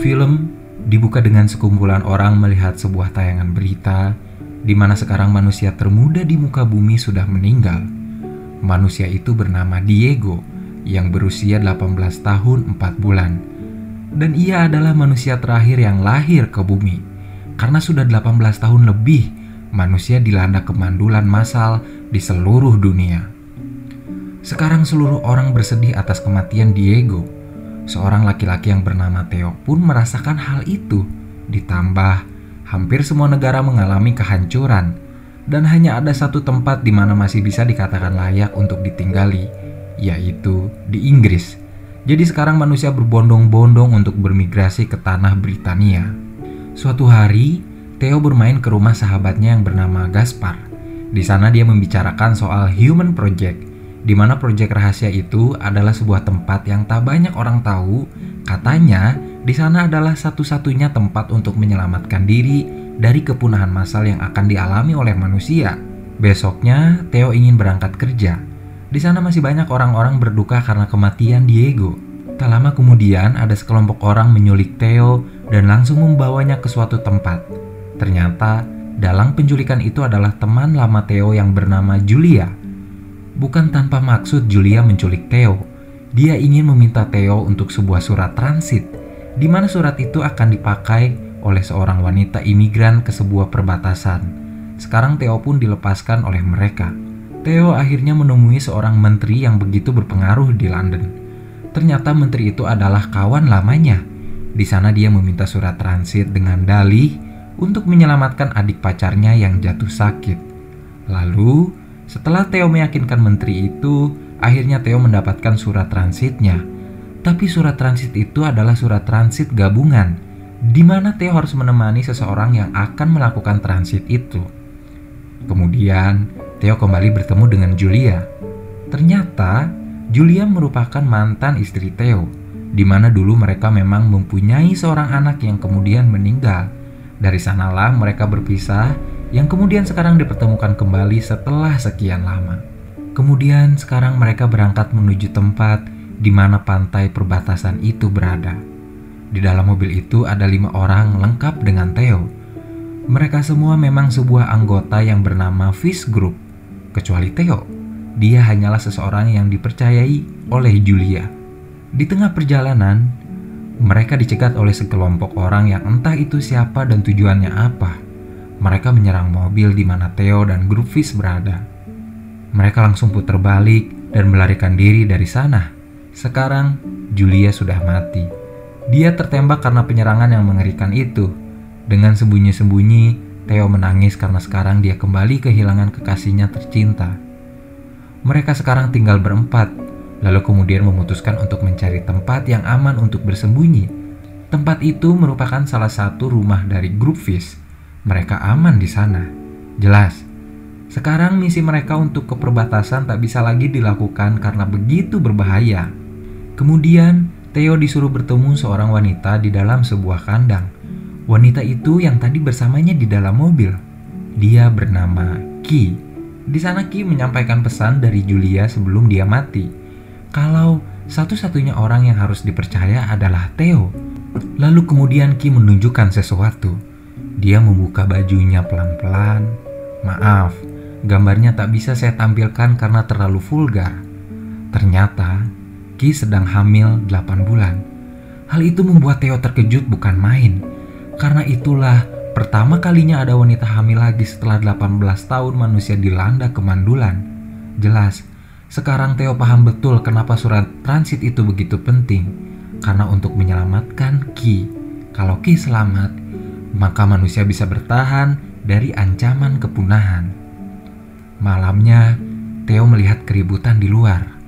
Film dibuka dengan sekumpulan orang melihat sebuah tayangan berita di mana sekarang manusia termuda di muka bumi sudah meninggal. Manusia itu bernama Diego yang berusia 18 tahun 4 bulan. Dan ia adalah manusia terakhir yang lahir ke bumi. Karena sudah 18 tahun lebih manusia dilanda kemandulan massal di seluruh dunia. Sekarang seluruh orang bersedih atas kematian Diego. Seorang laki-laki yang bernama Theo pun merasakan hal itu. Ditambah, hampir semua negara mengalami kehancuran dan hanya ada satu tempat di mana masih bisa dikatakan layak untuk ditinggali, yaitu di Inggris. Jadi sekarang manusia berbondong-bondong untuk bermigrasi ke tanah Britania. Suatu hari, Theo bermain ke rumah sahabatnya yang bernama Gaspar. Di sana dia membicarakan soal Human Project, di mana proyek rahasia itu adalah sebuah tempat yang tak banyak orang tahu. Katanya, di sana adalah satu-satunya tempat untuk menyelamatkan diri dari kepunahan massal yang akan dialami oleh manusia. Besoknya, Theo ingin berangkat kerja. Di sana masih banyak orang-orang berduka karena kematian Diego. Tak lama kemudian, ada sekelompok orang menyulik Theo dan langsung membawanya ke suatu tempat. Ternyata dalang penculikan itu adalah teman lama Theo yang bernama Julia. Bukan tanpa maksud Julia menculik Theo. Dia ingin meminta Theo untuk sebuah surat transit, di mana surat itu akan dipakai oleh seorang wanita imigran ke sebuah perbatasan. Sekarang Theo pun dilepaskan oleh mereka. Theo akhirnya menemui seorang menteri yang begitu berpengaruh di London. Ternyata menteri itu adalah kawan lamanya. Di sana dia meminta surat transit dengan dalih untuk menyelamatkan adik pacarnya yang jatuh sakit. Lalu, setelah Theo meyakinkan menteri itu, akhirnya Theo mendapatkan surat transitnya. Tapi surat transit itu adalah surat transit gabungan, di mana Theo harus menemani seseorang yang akan melakukan transit itu. Kemudian, Theo kembali bertemu dengan Julia. Ternyata, Julia merupakan mantan istri Theo, di mana dulu mereka memang mempunyai seorang anak yang kemudian meninggal dari sanalah mereka berpisah yang kemudian sekarang dipertemukan kembali setelah sekian lama. Kemudian sekarang mereka berangkat menuju tempat di mana pantai perbatasan itu berada. Di dalam mobil itu ada lima orang lengkap dengan Theo. Mereka semua memang sebuah anggota yang bernama Fish Group, kecuali Theo. Dia hanyalah seseorang yang dipercayai oleh Julia. Di tengah perjalanan, mereka dicegat oleh sekelompok orang yang entah itu siapa dan tujuannya apa. Mereka menyerang mobil di mana Theo dan grup Fish berada. Mereka langsung putar balik dan melarikan diri dari sana. Sekarang, Julia sudah mati. Dia tertembak karena penyerangan yang mengerikan itu. Dengan sembunyi-sembunyi, Theo menangis karena sekarang dia kembali kehilangan kekasihnya tercinta. Mereka sekarang tinggal berempat, lalu kemudian memutuskan untuk mencari tempat yang aman untuk bersembunyi. Tempat itu merupakan salah satu rumah dari grup Fish. Mereka aman di sana. Jelas. Sekarang misi mereka untuk ke perbatasan tak bisa lagi dilakukan karena begitu berbahaya. Kemudian, Theo disuruh bertemu seorang wanita di dalam sebuah kandang. Wanita itu yang tadi bersamanya di dalam mobil. Dia bernama Ki. Di sana Ki menyampaikan pesan dari Julia sebelum dia mati kalau satu-satunya orang yang harus dipercaya adalah Theo. Lalu kemudian Ki menunjukkan sesuatu. Dia membuka bajunya pelan-pelan. Maaf, gambarnya tak bisa saya tampilkan karena terlalu vulgar. Ternyata Ki sedang hamil 8 bulan. Hal itu membuat Theo terkejut bukan main. Karena itulah pertama kalinya ada wanita hamil lagi setelah 18 tahun manusia dilanda kemandulan. Jelas, sekarang Theo paham betul kenapa surat transit itu begitu penting. Karena untuk menyelamatkan Ki, kalau Ki selamat, maka manusia bisa bertahan dari ancaman kepunahan. Malamnya, Theo melihat keributan di luar.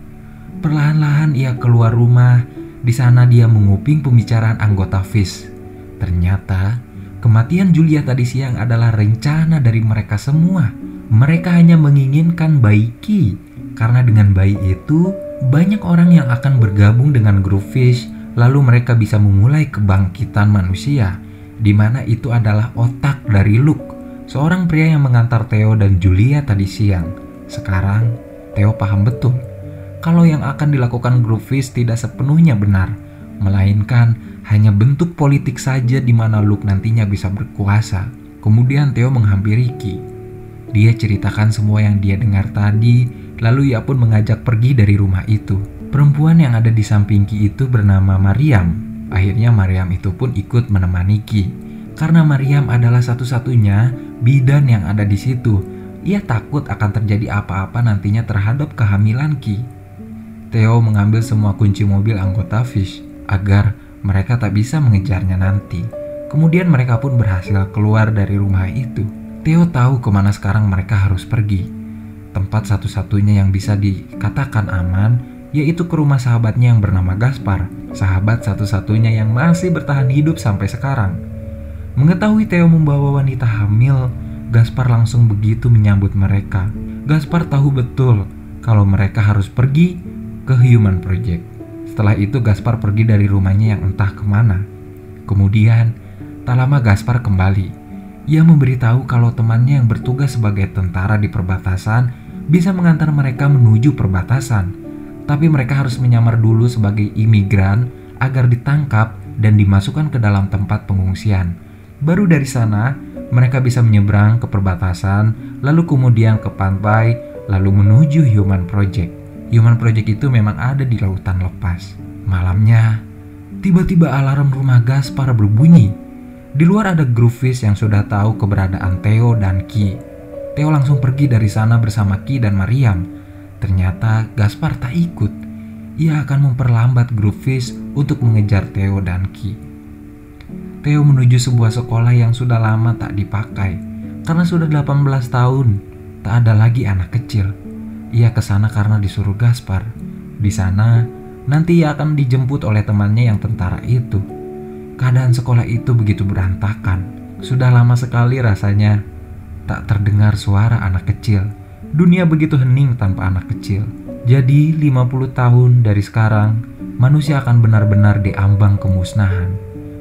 Perlahan-lahan ia keluar rumah. Di sana dia menguping pembicaraan anggota FIS. Ternyata, kematian Julia tadi siang adalah rencana dari mereka semua. Mereka hanya menginginkan baik Ki karena dengan bayi itu, banyak orang yang akan bergabung dengan grup Fish, lalu mereka bisa memulai kebangkitan manusia, di mana itu adalah otak dari Luke, seorang pria yang mengantar Theo dan Julia tadi siang. Sekarang, Theo paham betul kalau yang akan dilakukan grup Fish tidak sepenuhnya benar, melainkan hanya bentuk politik saja di mana Luke nantinya bisa berkuasa. Kemudian Theo menghampiri Ki. Dia ceritakan semua yang dia dengar tadi, lalu ia pun mengajak pergi dari rumah itu. Perempuan yang ada di samping Ki itu bernama Mariam. Akhirnya Mariam itu pun ikut menemani Ki. Karena Mariam adalah satu-satunya bidan yang ada di situ. Ia takut akan terjadi apa-apa nantinya terhadap kehamilan Ki. Theo mengambil semua kunci mobil anggota Fish agar mereka tak bisa mengejarnya nanti. Kemudian mereka pun berhasil keluar dari rumah itu. Theo tahu ke mana sekarang mereka harus pergi. Tempat satu-satunya yang bisa dikatakan aman yaitu ke rumah sahabatnya yang bernama Gaspar, sahabat satu-satunya yang masih bertahan hidup sampai sekarang. Mengetahui Theo membawa wanita hamil, Gaspar langsung begitu menyambut mereka. Gaspar tahu betul kalau mereka harus pergi ke Human Project. Setelah itu Gaspar pergi dari rumahnya yang entah ke mana. Kemudian, tak lama Gaspar kembali. Ia memberitahu kalau temannya yang bertugas sebagai tentara di perbatasan bisa mengantar mereka menuju perbatasan tapi mereka harus menyamar dulu sebagai imigran agar ditangkap dan dimasukkan ke dalam tempat pengungsian. Baru dari sana, mereka bisa menyeberang ke perbatasan, lalu kemudian ke pantai, lalu menuju Human Project. Human Project itu memang ada di lautan lepas. Malamnya, tiba-tiba alarm rumah Gaspar berbunyi. Di luar ada Groovis yang sudah tahu keberadaan Theo dan Ki. Theo langsung pergi dari sana bersama Ki dan Mariam Ternyata Gaspar tak ikut. Ia akan memperlambat Groovis untuk mengejar Theo dan Ki. Theo menuju sebuah sekolah yang sudah lama tak dipakai. Karena sudah 18 tahun, tak ada lagi anak kecil. Ia ke sana karena disuruh Gaspar. Di sana, nanti ia akan dijemput oleh temannya yang tentara itu. Keadaan sekolah itu begitu berantakan. Sudah lama sekali rasanya tak terdengar suara anak kecil. Dunia begitu hening tanpa anak kecil. Jadi 50 tahun dari sekarang, manusia akan benar-benar diambang kemusnahan.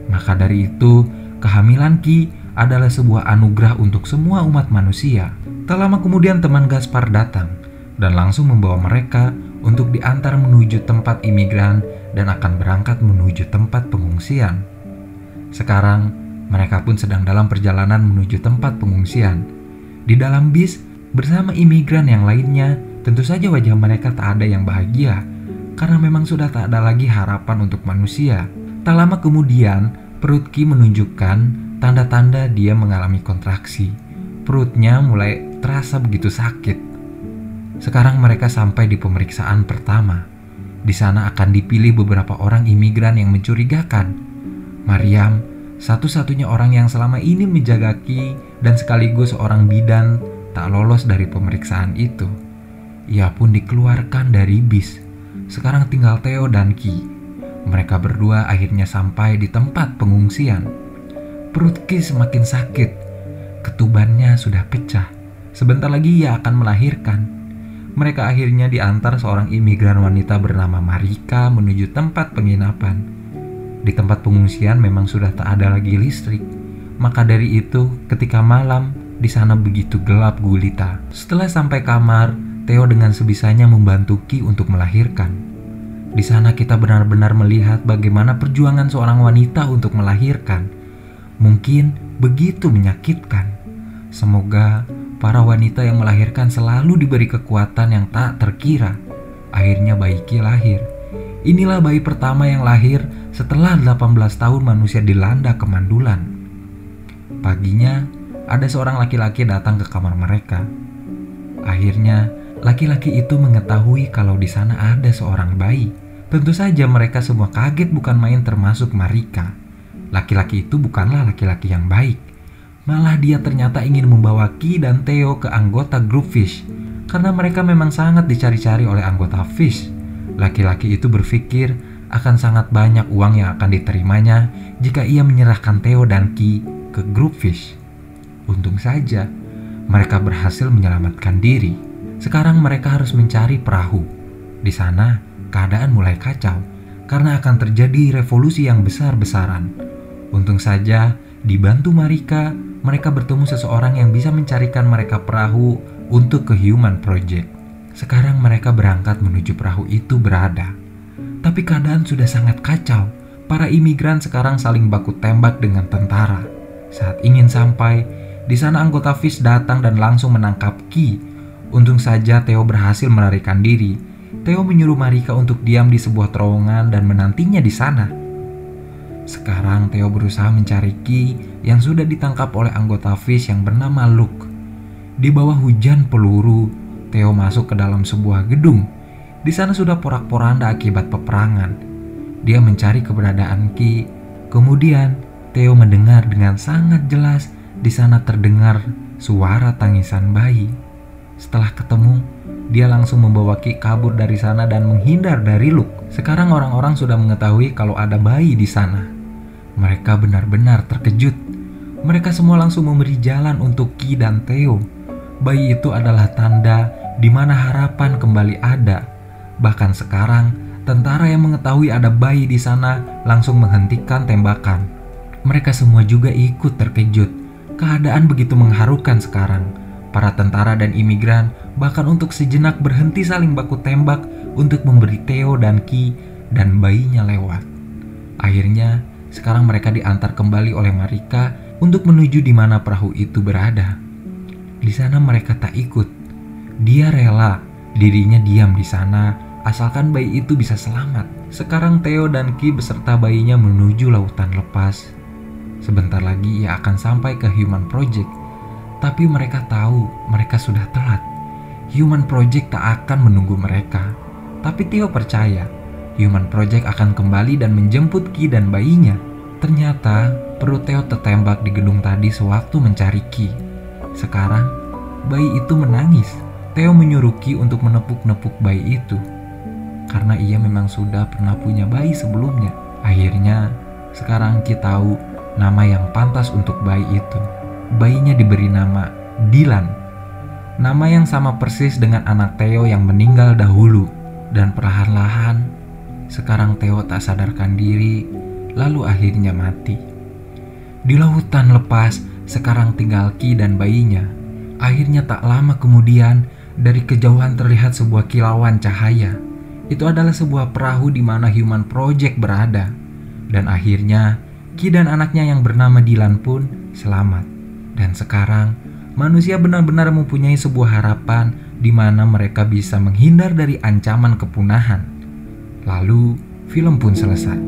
Maka dari itu, kehamilan Ki adalah sebuah anugerah untuk semua umat manusia. Tak lama kemudian teman Gaspar datang dan langsung membawa mereka untuk diantar menuju tempat imigran dan akan berangkat menuju tempat pengungsian. Sekarang, mereka pun sedang dalam perjalanan menuju tempat pengungsian. Di dalam bis, Bersama imigran yang lainnya, tentu saja wajah mereka tak ada yang bahagia karena memang sudah tak ada lagi harapan untuk manusia. Tak lama kemudian, perut Ki menunjukkan tanda-tanda dia mengalami kontraksi. Perutnya mulai terasa begitu sakit. Sekarang mereka sampai di pemeriksaan pertama. Di sana akan dipilih beberapa orang imigran yang mencurigakan. Mariam, satu-satunya orang yang selama ini menjaga Ki dan sekaligus seorang bidan tak lolos dari pemeriksaan itu. Ia pun dikeluarkan dari bis. Sekarang tinggal Theo dan Ki. Mereka berdua akhirnya sampai di tempat pengungsian. Perut Ki semakin sakit. Ketubannya sudah pecah. Sebentar lagi ia akan melahirkan. Mereka akhirnya diantar seorang imigran wanita bernama Marika menuju tempat penginapan. Di tempat pengungsian memang sudah tak ada lagi listrik. Maka dari itu, ketika malam, di sana begitu gelap gulita. Setelah sampai kamar, Theo dengan sebisanya membantu Ki untuk melahirkan. Di sana kita benar-benar melihat bagaimana perjuangan seorang wanita untuk melahirkan. Mungkin begitu menyakitkan. Semoga para wanita yang melahirkan selalu diberi kekuatan yang tak terkira. Akhirnya bayi Ki lahir. Inilah bayi pertama yang lahir setelah 18 tahun manusia dilanda kemandulan. Paginya, ada seorang laki-laki datang ke kamar mereka. Akhirnya, laki-laki itu mengetahui kalau di sana ada seorang bayi. Tentu saja mereka semua kaget bukan main termasuk Marika. Laki-laki itu bukanlah laki-laki yang baik. Malah dia ternyata ingin membawa Ki dan Theo ke anggota grup Fish. Karena mereka memang sangat dicari-cari oleh anggota Fish. Laki-laki itu berpikir akan sangat banyak uang yang akan diterimanya jika ia menyerahkan Theo dan Ki ke grup Fish. Untung saja mereka berhasil menyelamatkan diri. Sekarang mereka harus mencari perahu. Di sana, keadaan mulai kacau karena akan terjadi revolusi yang besar-besaran. Untung saja, dibantu Marika, mereka bertemu seseorang yang bisa mencarikan mereka perahu untuk ke Human Project. Sekarang mereka berangkat menuju perahu itu berada. Tapi keadaan sudah sangat kacau. para imigran sekarang saling baku tembak dengan tentara. Saat ingin sampai, di sana anggota FIS datang dan langsung menangkap Ki. Untung saja Theo berhasil melarikan diri. Theo menyuruh Marika untuk diam di sebuah terowongan dan menantinya di sana. Sekarang Theo berusaha mencari Ki yang sudah ditangkap oleh anggota FIS yang bernama Luke. Di bawah hujan peluru, Theo masuk ke dalam sebuah gedung. Di sana sudah porak-poranda akibat peperangan dia mencari keberadaan Ki. Kemudian Theo mendengar dengan sangat jelas di sana terdengar suara tangisan bayi. Setelah ketemu, dia langsung membawa Ki kabur dari sana dan menghindar dari Luke. Sekarang orang-orang sudah mengetahui kalau ada bayi di sana. Mereka benar-benar terkejut. Mereka semua langsung memberi jalan untuk Ki dan Theo. Bayi itu adalah tanda di mana harapan kembali ada. Bahkan sekarang, Tentara yang mengetahui ada bayi di sana langsung menghentikan tembakan. Mereka semua juga ikut terkejut. Keadaan begitu mengharukan sekarang. Para tentara dan imigran bahkan untuk sejenak berhenti saling baku tembak untuk memberi Theo dan Ki dan bayinya lewat. Akhirnya, sekarang mereka diantar kembali oleh Marika untuk menuju di mana perahu itu berada. Di sana mereka tak ikut. Dia rela dirinya diam di sana asalkan bayi itu bisa selamat. Sekarang Theo dan Ki beserta bayinya menuju lautan lepas. Sebentar lagi ia akan sampai ke Human Project, tapi mereka tahu mereka sudah telat. Human Project tak akan menunggu mereka, tapi Theo percaya Human Project akan kembali dan menjemput Ki dan bayinya. Ternyata perut Theo tertembak di gedung tadi sewaktu mencari Ki. Sekarang bayi itu menangis. Theo menyuruh Ki untuk menepuk-nepuk bayi itu karena ia memang sudah pernah punya bayi sebelumnya. Akhirnya, sekarang kita tahu nama yang pantas untuk bayi itu. Bayinya diberi nama Dilan. Nama yang sama persis dengan anak Theo yang meninggal dahulu. Dan perlahan-lahan, sekarang Theo tak sadarkan diri, lalu akhirnya mati. Di lautan lepas, sekarang tinggal Ki dan bayinya. Akhirnya tak lama kemudian, dari kejauhan terlihat sebuah kilauan cahaya itu adalah sebuah perahu di mana Human Project berada. Dan akhirnya, Ki dan anaknya yang bernama Dilan pun selamat. Dan sekarang, manusia benar-benar mempunyai sebuah harapan di mana mereka bisa menghindar dari ancaman kepunahan. Lalu, film pun selesai.